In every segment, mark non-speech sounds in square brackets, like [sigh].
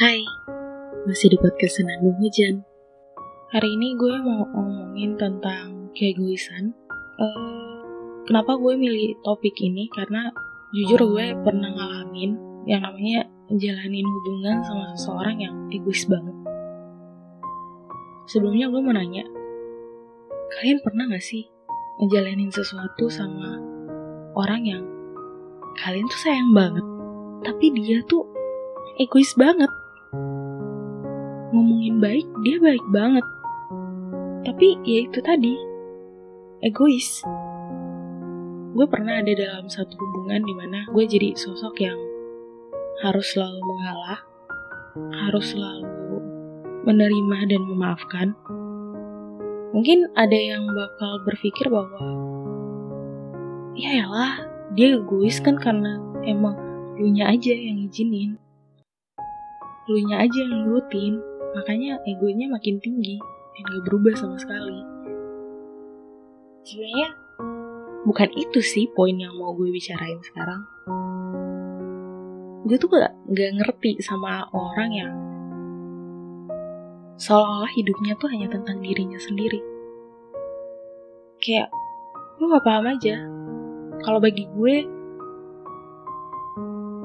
Hai, masih di podcast Senandung Hujan. Hari ini gue mau ngomongin tentang keegoisan. Uh, kenapa gue milih topik ini? Karena jujur gue pernah ngalamin yang namanya jalanin hubungan sama seseorang yang egois banget. Sebelumnya gue mau nanya, kalian pernah gak sih ngejalanin sesuatu sama orang yang kalian tuh sayang banget, tapi dia tuh egois banget ngomongin baik dia baik banget. Tapi ya itu tadi egois. Gue pernah ada dalam satu hubungan di mana gue jadi sosok yang harus selalu mengalah harus selalu menerima dan memaafkan. Mungkin ada yang bakal berpikir bahwa ya lah dia egois kan karena emang lu nya aja yang izinin lu nya aja yang nurutin makanya egonya makin tinggi dan gak berubah sama sekali. Sebenarnya bukan itu sih poin yang mau gue bicarain sekarang. Gue tuh gak, gak ngerti sama orang yang seolah-olah hidupnya tuh hanya tentang dirinya sendiri. Kayak lu gak paham aja. Kalau bagi gue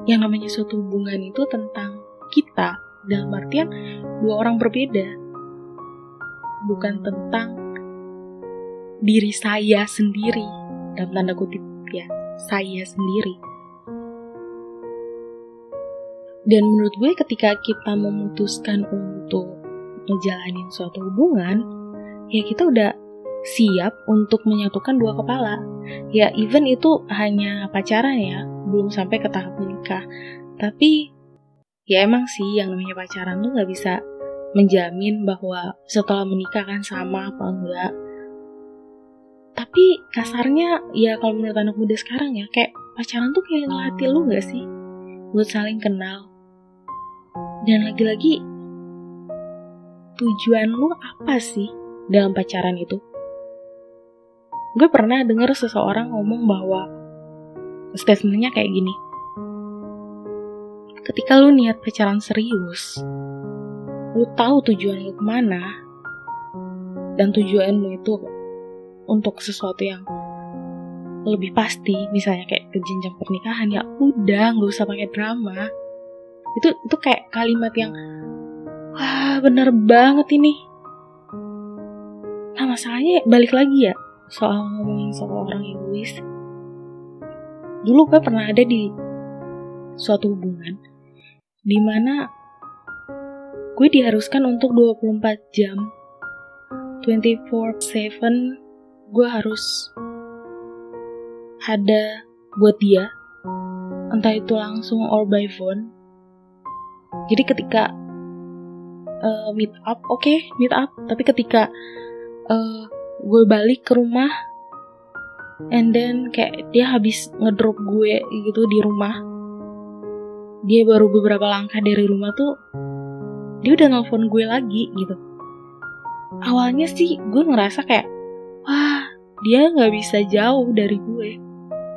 yang namanya suatu hubungan itu tentang kita dalam artian dua orang berbeda. Bukan tentang diri saya sendiri dalam tanda kutip ya saya sendiri. Dan menurut gue ketika kita memutuskan untuk ngejalanin suatu hubungan ya kita udah siap untuk menyatukan dua kepala. Ya even itu hanya pacaran ya belum sampai ke tahap menikah. Tapi ya emang sih yang namanya pacaran tuh nggak bisa menjamin bahwa setelah menikah kan sama apa enggak. Tapi kasarnya ya kalau menurut anak muda sekarang ya kayak pacaran tuh kayak ngelatih lu gak sih? Buat saling kenal. Dan lagi-lagi tujuan lu apa sih dalam pacaran itu? Gue pernah dengar seseorang ngomong bahwa statementnya kayak gini ketika lu niat pacaran serius, lu tahu tujuan lu ke mana, dan tujuanmu itu untuk sesuatu yang lebih pasti, misalnya kayak ke jenjang pernikahan, ya udah nggak usah pakai drama. Itu itu kayak kalimat yang wah bener banget ini. Nah masalahnya balik lagi ya soal ngomongin soal orang egois. Dulu gue pernah ada di suatu hubungan di mana gue diharuskan untuk 24 jam 24/7 gue harus ada buat dia. Entah itu langsung or by phone. Jadi ketika uh, meet up oke okay, meet up. Tapi ketika uh, gue balik ke rumah and then kayak dia habis ngedrop gue gitu di rumah dia baru beberapa langkah dari rumah tuh dia udah nelfon gue lagi gitu. Awalnya sih gue ngerasa kayak wah dia nggak bisa jauh dari gue.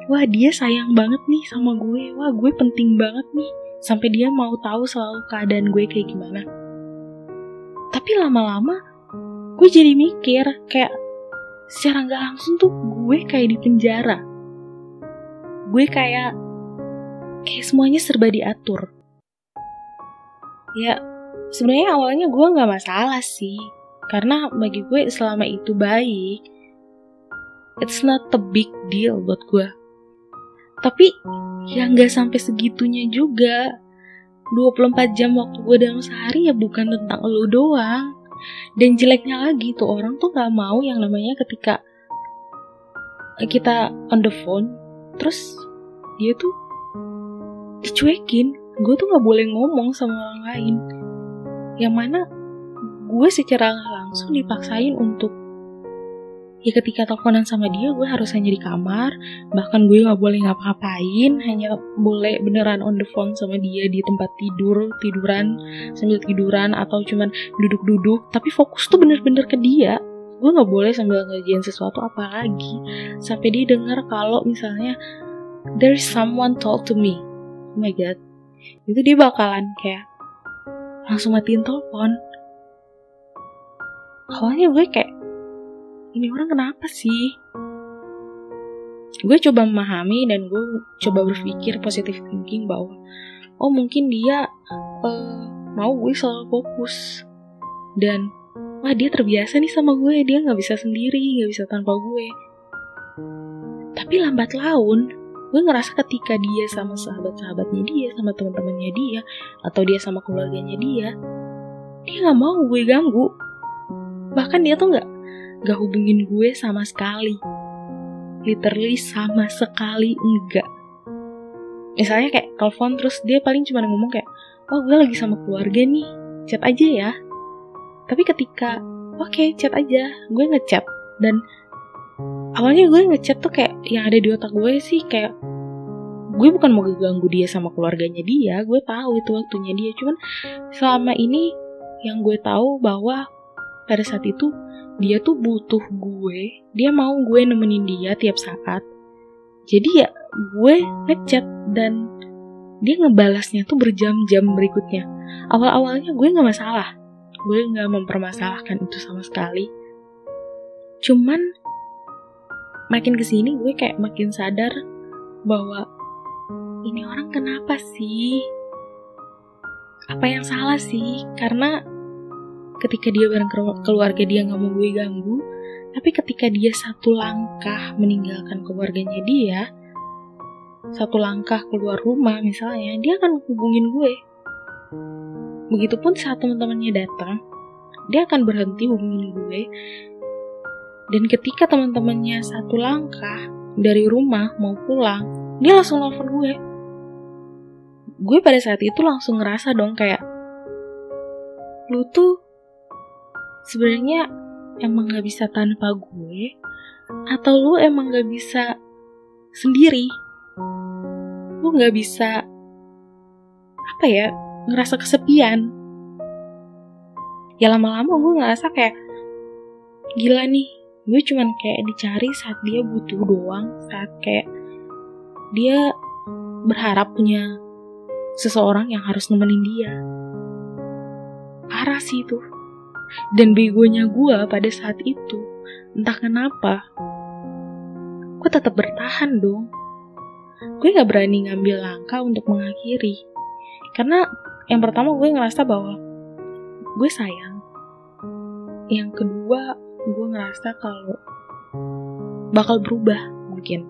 Wah dia sayang banget nih sama gue. Wah gue penting banget nih sampai dia mau tahu selalu keadaan gue kayak gimana. Tapi lama-lama gue jadi mikir kayak secara nggak langsung tuh gue kayak di penjara. Gue kayak kayak semuanya serba diatur. Ya sebenarnya awalnya gue nggak masalah sih. Karena bagi gue selama itu baik it's not a big deal buat gue tapi ya nggak sampai segitunya juga. 24 jam waktu gue dalam sehari ya bukan tentang lo doang. Dan jeleknya lagi tuh orang tuh gak mau yang namanya ketika kita on the phone terus dia tuh dicuekin. Gue tuh nggak boleh ngomong sama orang lain. Yang mana gue secara langsung dipaksain untuk ya ketika teleponan sama dia gue harus hanya di kamar. Bahkan gue nggak boleh ngapa-ngapain hanya boleh beneran on the phone sama dia di tempat tidur tiduran sambil tiduran atau cuman duduk-duduk. Tapi fokus tuh bener-bener ke dia. Gue nggak boleh sambil ngerjain sesuatu apa lagi sampai dia dengar kalau misalnya there's someone talk to me oh my god. Itu dia bakalan kayak langsung matiin telepon. Awalnya gue kayak ini orang kenapa sih? Gue coba memahami dan gue coba berpikir positif thinking bahwa oh mungkin dia uh, mau gue selalu fokus. Dan wah dia terbiasa nih sama gue. Dia nggak bisa sendiri nggak bisa tanpa gue. Tapi lambat laun gue ngerasa ketika dia sama sahabat-sahabatnya dia sama teman-temannya dia atau dia sama keluarganya dia dia nggak mau gue ganggu. Bahkan dia tuh nggak nggak hubungin gue sama sekali. Literally sama sekali enggak misalnya kayak telepon terus dia paling cuma ngomong kayak oh gue lagi sama keluarga nih chat aja ya. Tapi ketika oke okay, chat aja. Gue ngechat dan awalnya gue ngechat tuh kayak yang ada di otak gue sih kayak gue bukan mau ganggu dia sama keluarganya dia gue tahu itu waktunya dia. Cuman selama ini yang gue tahu bahwa pada saat itu dia tuh butuh gue dia mau gue nemenin dia tiap saat. Jadi ya gue ngechat dan dia ngebalasnya tuh berjam-jam berikutnya. Awal-awalnya gue nggak masalah gue nggak mempermasalahkan itu sama sekali. Cuman makin ke sini gue kayak makin sadar bahwa ini orang kenapa sih? Apa yang salah sih? Karena ketika dia bareng keluarga dia nggak mau gue ganggu tapi ketika dia satu langkah meninggalkan keluarganya dia satu langkah keluar rumah misalnya dia akan hubungin gue. Begitupun saat teman-temannya datang dia akan berhenti hubungin gue dan ketika teman-temannya satu langkah dari rumah mau pulang dia langsung nelfon gue. Gue pada saat itu langsung ngerasa dong kayak lu tuh sebenarnya emang gak bisa tanpa gue atau lu emang gak bisa sendiri? Lu gak bisa apa ya ngerasa kesepian? Ya lama-lama gue ngerasa kayak gila nih gue cuman kayak dicari saat dia butuh doang saat kayak dia berharap punya seseorang yang harus nemenin dia parah sih itu dan begonya gue pada saat itu, entah kenapa, gue tetap bertahan dong. Gue gak berani ngambil langkah untuk mengakhiri. Karena yang pertama gue ngerasa bahwa gue sayang. Yang kedua, gue ngerasa kalau bakal berubah mungkin.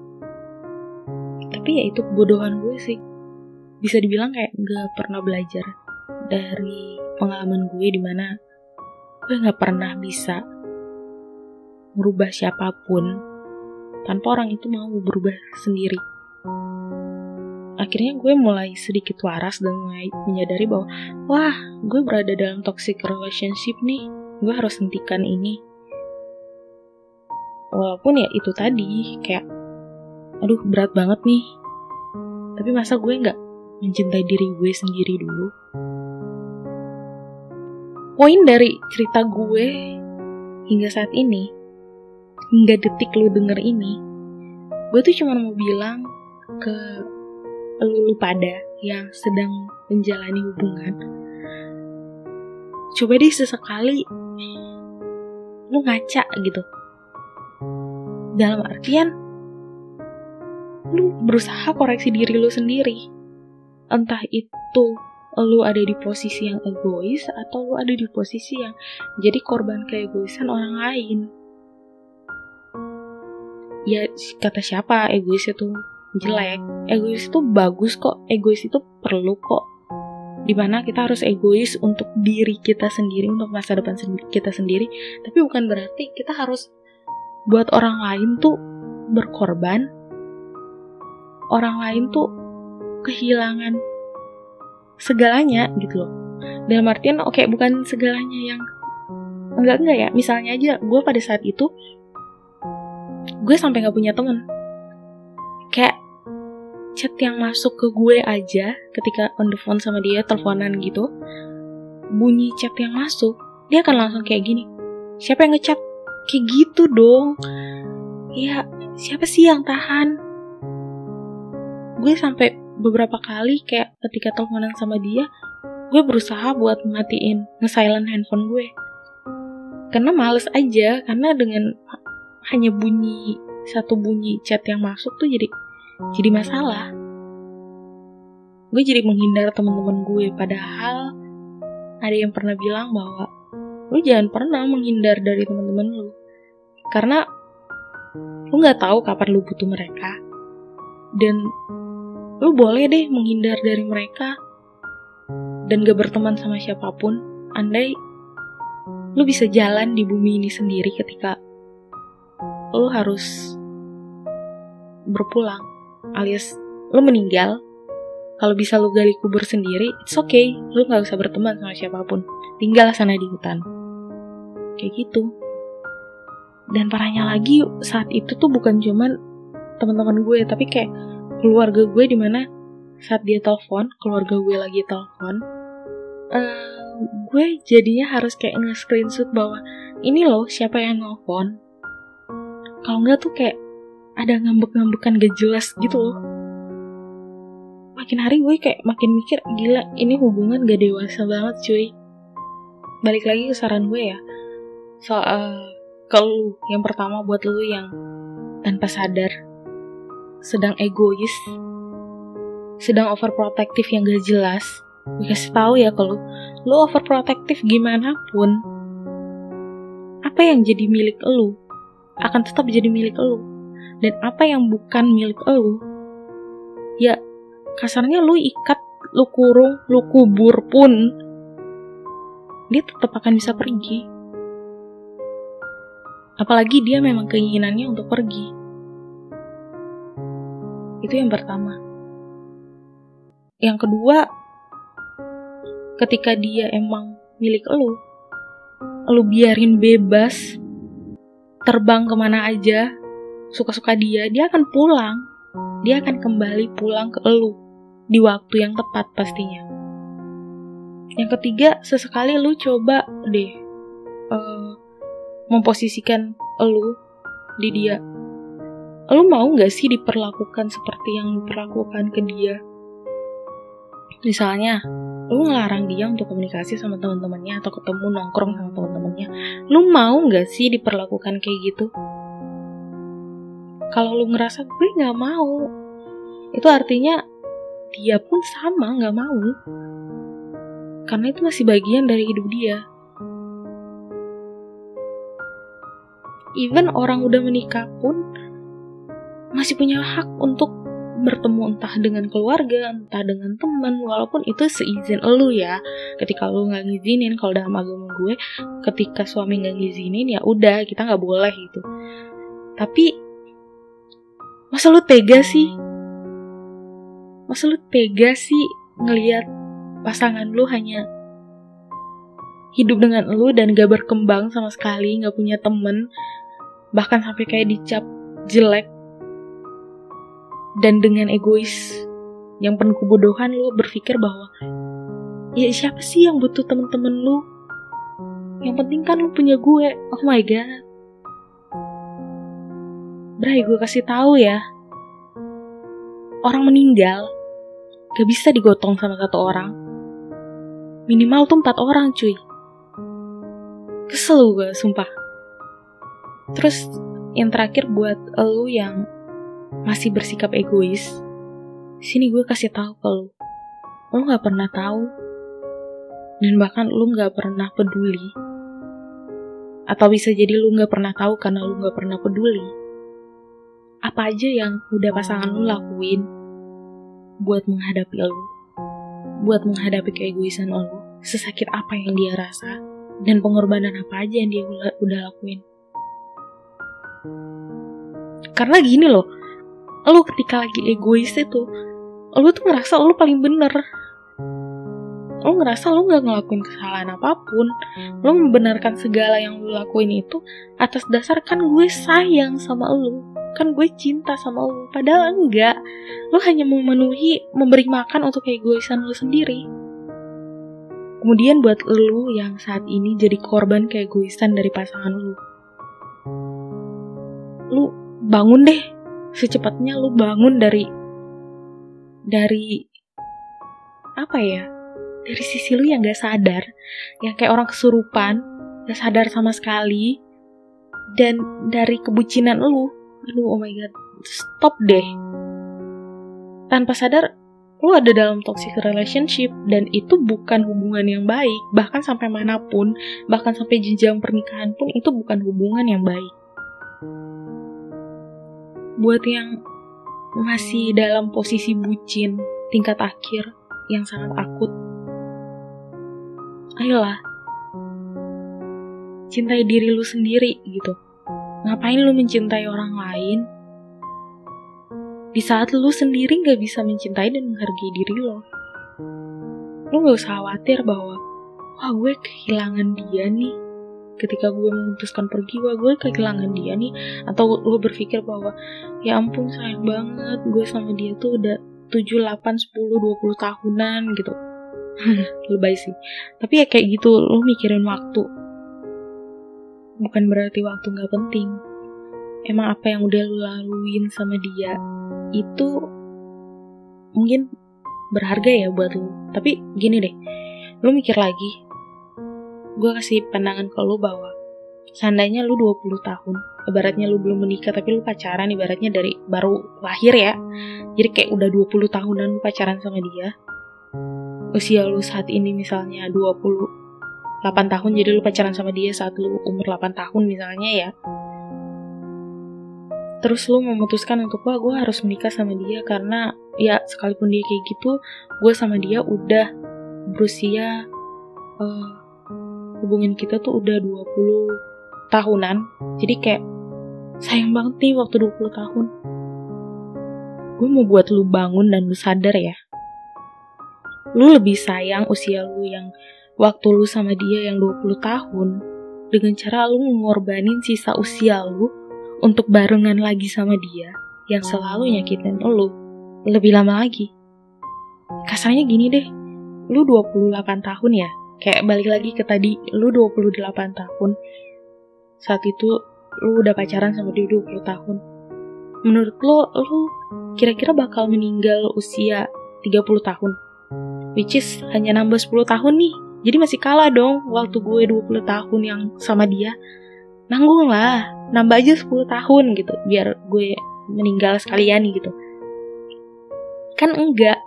Tapi ya itu kebodohan gue sih. Bisa dibilang kayak gak pernah belajar dari pengalaman gue di mana gue gak pernah bisa merubah siapa pun tanpa orang itu mau berubah sendiri. Akhirnya gue mulai sedikit waras dan mulai menyadari bahwa, wah, gue berada dalam toxic relationship nih, gue harus hentikan ini. Walaupun ya itu tadi, kayak, aduh berat banget nih. Tapi masa gue gak mencintai diri gue sendiri dulu? poin dari cerita gue hingga saat ini, hingga detik lu denger ini, gue tuh cuma mau bilang ke lu pada yang sedang menjalani hubungan. Coba deh sesekali lu ngaca gitu. Dalam artian, lu berusaha koreksi diri lu sendiri. Entah itu lu ada di posisi yang egois atau lu ada di posisi yang jadi korban keegoisan orang lain. Ya kata siapa egois itu jelek, egois itu bagus kok, egois itu perlu kok. Di mana kita harus egois untuk diri kita sendiri, untuk masa depan kita sendiri, tapi bukan berarti kita harus buat orang lain tuh berkorban, orang lain tuh kehilangan segalanya gitu loh. Dalam artian oke okay, bukan segalanya yang enggak enggak ya. Misalnya aja gue pada saat itu gue sampai nggak punya temen. Kayak chat yang masuk ke gue aja ketika on the phone sama dia teleponan gitu bunyi chat yang masuk dia akan langsung kayak gini siapa yang ngechat kayak gitu dong. Ya siapa sih yang tahan? Gue sampai beberapa kali kayak ketika teleponan sama dia gue berusaha buat matiin nge-silent handphone gue. Karena males aja karena dengan hanya bunyi satu bunyi chat yang masuk tuh jadi jadi masalah. Gue jadi menghindar teman-teman gue padahal ada yang pernah bilang bahwa lu jangan pernah menghindar dari teman-teman lu karena lu nggak tahu kapan lu butuh mereka. Dan lu boleh deh menghindar dari mereka dan gak berteman sama siapa pun. Andai lu bisa jalan di bumi ini sendiri ketika lu harus berpulang alias lu meninggal. Kalau bisa lu gali kubur sendiri it's okay. Lu nggak usah berteman sama siapa pun. Tinggal sana di hutan. Kayak gitu dan parahnya lagi saat itu tuh bukan cuman teman-teman gue tapi kayak keluarga gue di mana saat dia telepon keluarga gue lagi telepon uh, gue jadinya harus kayak nge-screenshot bahwa ini loh siapa yang nelfon? Kalau nggak tuh kayak ada ngambek-ngambekan gak jelas gitu loh. Makin hari gue kayak makin mikir gila ini hubungan gak dewasa banget cuy. Balik lagi ke saran gue ya soal ke lu yang pertama buat lu yang tanpa sadar sedang egois sedang overprotective yang gak jelas gue kasih tahu ya kalau lu overprotective gimana pun apa yang jadi milik lu akan tetap jadi milik lu dan apa yang bukan milik lu ya kasarnya lu ikat, lu kurung, lu kubur pun, dia tetap akan bisa pergi. Apalagi dia memang keinginannya untuk pergi. Itu yang pertama. Yang kedua, ketika dia emang milik lu, lu biarin bebas, terbang ke mana aja, suka-suka dia, dia akan pulang. Dia akan kembali pulang ke elu di waktu yang tepat pastinya. Yang ketiga, sesekali lu coba deh uh, memposisikan lu di dia. Lu mau gak sih diperlakukan seperti yang diperlakukan ke dia? Misalnya, lu ngelarang dia untuk komunikasi sama teman-temannya atau ketemu nongkrong sama teman-temannya. Lu mau gak sih diperlakukan kayak gitu? Kalau lu ngerasa gue gak mau, itu artinya dia pun sama nggak mau karena itu masih bagian dari hidup dia even orang udah menikah pun masih punya hak untuk bertemu entah dengan keluarga, entah dengan teman, walaupun itu seizin elu ya. Ketika lu nggak ngizinin, kalau dalam agama gue, ketika suami nggak ngizinin ya udah kita nggak boleh gitu. Tapi masa lu tega sih masa lu tega sih ngelihat pasangan lu hanya hidup dengan lu dan gak berkembang sama sekali, gak punya temen, bahkan sampai kayak dicap jelek. Dan dengan egois yang penuh kebodohan lu berpikir bahwa ya siapa sih yang butuh temen-temen lu? Yang penting kan lu punya gue. Oh my god. Bray, gue kasih tahu ya. Orang meninggal gak bisa digotong sama satu orang. Minimal tuh empat orang cuy. Kesel gue, sumpah. Terus yang terakhir buat lu yang masih bersikap egois, sini gue kasih tahu ke lu. Lu gak pernah tahu. Dan bahkan lu gak pernah peduli. Atau bisa jadi lu gak pernah tahu karena lu gak pernah peduli. Apa aja yang udah pasangan lu lakuin buat menghadapi lo, buat menghadapi keegoisan lo, sesakit apa yang dia rasa, dan pengorbanan apa aja yang dia udah lakuin. Karena gini loh, lo ketika lagi egois itu, lo tuh ngerasa lo paling bener. Lo ngerasa lo gak ngelakuin kesalahan apa pun. Lo membenarkan segala yang lo lakuin itu atas dasar kan gue sayang sama lo kan gue cinta sama lo padahal enggak lo hanya memenuhi memberi makan untuk egoisan lo sendiri kemudian buat lo yang saat ini jadi korban keegoisan dari pasangan lo lo bangun deh. Secepatnya lo bangun dari dari apa ya dari sisi lu yang gak sadar yang kayak orang kesurupan gak sadar sama sekali dan dari kebucinan lu aduh oh my god stop deh. Tanpa sadar lu ada dalam toxic relationship dan itu bukan hubungan yang baik bahkan sampai mana pun bahkan sampai jenjang pernikahan pun itu bukan hubungan yang baik buat yang masih dalam posisi bucin tingkat akhir yang sangat akut ayolah cintai diri lu sendiri gitu ngapain lu mencintai orang lain di saat lu sendiri gak bisa mencintai dan menghargai diri lo. Lu gak usah khawatir bahwa, wah gue kehilangan dia nih. Ketika gue memutuskan pergi, wah gue kehilangan dia nih. Atau lu berpikir bahwa, ya ampun sayang banget, gue sama dia tuh udah 7, 8, 10, 20 tahunan gitu. [laughs] Lebay sih. Tapi ya kayak gitu, lu mikirin waktu. Bukan berarti waktu gak penting. Emang apa yang udah lu laluin sama dia itu mungkin berharga ya buat lu. Tapi gini deh, lu mikir lagi. Gue kasih pandangan ke lu bahwa seandainya lu 20 tahun, ibaratnya lu belum menikah tapi lu pacaran ibaratnya dari baru lahir ya. Jadi kayak udah 20 tahunan lu pacaran sama dia. Usia lu saat ini misalnya 28 tahun jadi lu pacaran sama dia saat lu umur 8 tahun misalnya ya terus lu memutuskan untuk wah gue harus menikah sama dia karena ya sekalipun dia kayak gitu gue sama dia udah berusia uh, hubungan kita tuh udah 20 tahunan. Jadi kayak sayang banget nih waktu 20 tahun. Gue mau buat lu bangun dan lu sadar ya. Lu lebih sayang usia lu yang waktu lu sama dia yang 20 tahun dengan cara lu mengorbanin sisa usia lu untuk barengan lagi sama dia yang selalu nyakitin lo lebih lama lagi. Kasarnya gini deh, lu 28 tahun ya, kayak balik lagi ke tadi, lu 28 tahun. Saat itu lu udah pacaran sama dia 20 tahun. Menurut lo, lu kira-kira bakal meninggal usia 30 tahun. Which is hanya nambah 10 tahun nih. Jadi masih kalah dong waktu gue 20 tahun yang sama dia. Nanggung lah, nambah aja 10 tahun gitu biar gue meninggal sekalian gitu kan enggak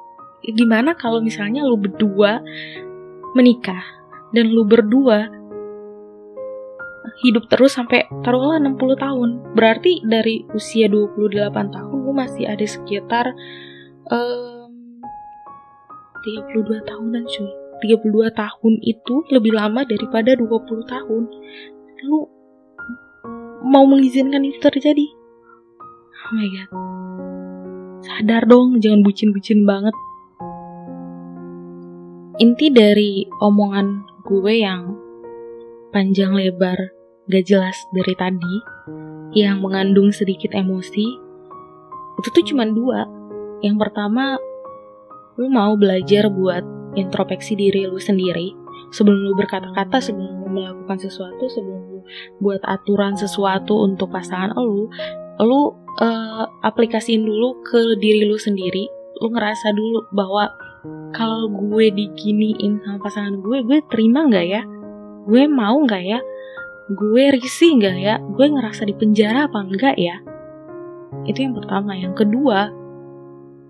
gimana kalau misalnya lu berdua menikah dan lu berdua hidup terus sampai taruhlah 60 tahun berarti dari usia 28 tahun lu masih ada sekitar um, 32 tahunan cuy 32 tahun itu lebih lama daripada 20 tahun lu mau mengizinkan itu terjadi. Oh my god. Sadar dong, jangan bucin-bucin banget. Inti dari omongan gue yang panjang lebar gak jelas dari tadi, yang mengandung sedikit emosi, itu tuh cuma dua. Yang pertama, lu mau belajar buat introspeksi diri lu sendiri sebelum lu berkata-kata, sebelum lu melakukan sesuatu, sebelum lu buat aturan sesuatu untuk pasangan lu, lu uh, aplikasiin dulu ke diri lu sendiri. Lu ngerasa dulu bahwa kalau gue diginiin sama pasangan gue, gue terima nggak ya? Gue mau nggak ya? Gue risih nggak ya? Gue ngerasa di penjara apa enggak ya? Itu yang pertama. Yang kedua,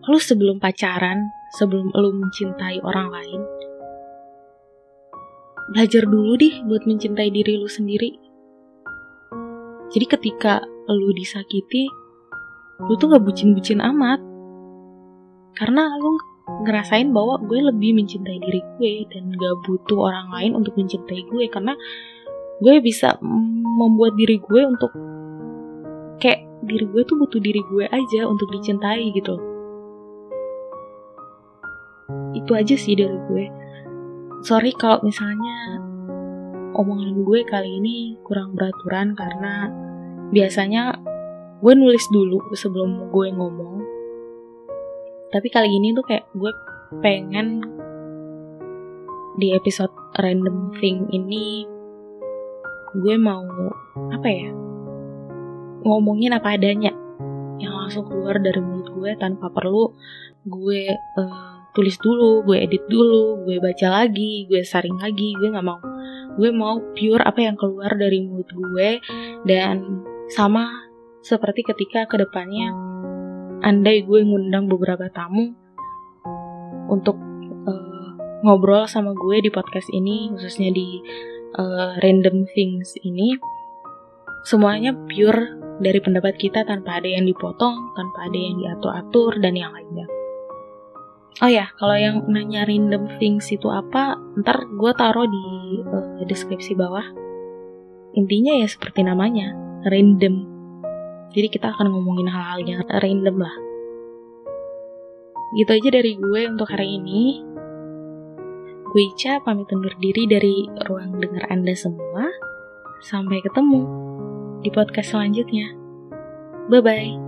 lu sebelum pacaran, sebelum lu mencintai orang lain, belajar dulu deh buat mencintai diri lu sendiri. Jadi ketika lu disakiti, lu tuh gak bucin-bucin amat. Karena lu ngerasain bahwa gue lebih mencintai diri gue dan gak butuh orang lain untuk mencintai gue. Karena gue bisa membuat diri gue untuk kayak diri gue tuh butuh diri gue aja untuk dicintai gitu. Itu aja sih dari gue. Sorry kalau misalnya omongan gue kali ini kurang beraturan karena biasanya gue nulis dulu sebelum gue ngomong tapi kali ini tuh kayak gue pengen di episode random thing ini gue mau apa ya ngomongin apa adanya yang langsung keluar dari mulut gue tanpa perlu gue uh, tulis dulu, gue edit dulu, gue baca lagi, gue saring lagi, gue nggak mau. Gue mau pure apa yang keluar dari mulut gue dan sama seperti ketika ke depannya andai gue ngundang beberapa tamu untuk uh, ngobrol sama gue di podcast ini khususnya di uh, random things ini semuanya pure dari pendapat kita tanpa ada yang dipotong, tanpa ada yang diatur-atur dan yang lainnya. Oh ya, kalau yang nanya random things itu apa, ntar gue taruh di uh, deskripsi bawah. Intinya ya seperti namanya, random. Jadi kita akan ngomongin hal-hal yang random lah. Gitu aja dari gue untuk hari ini. Gue Ica pamit undur diri dari ruang dengar Anda semua. Sampai ketemu di podcast selanjutnya. Bye-bye.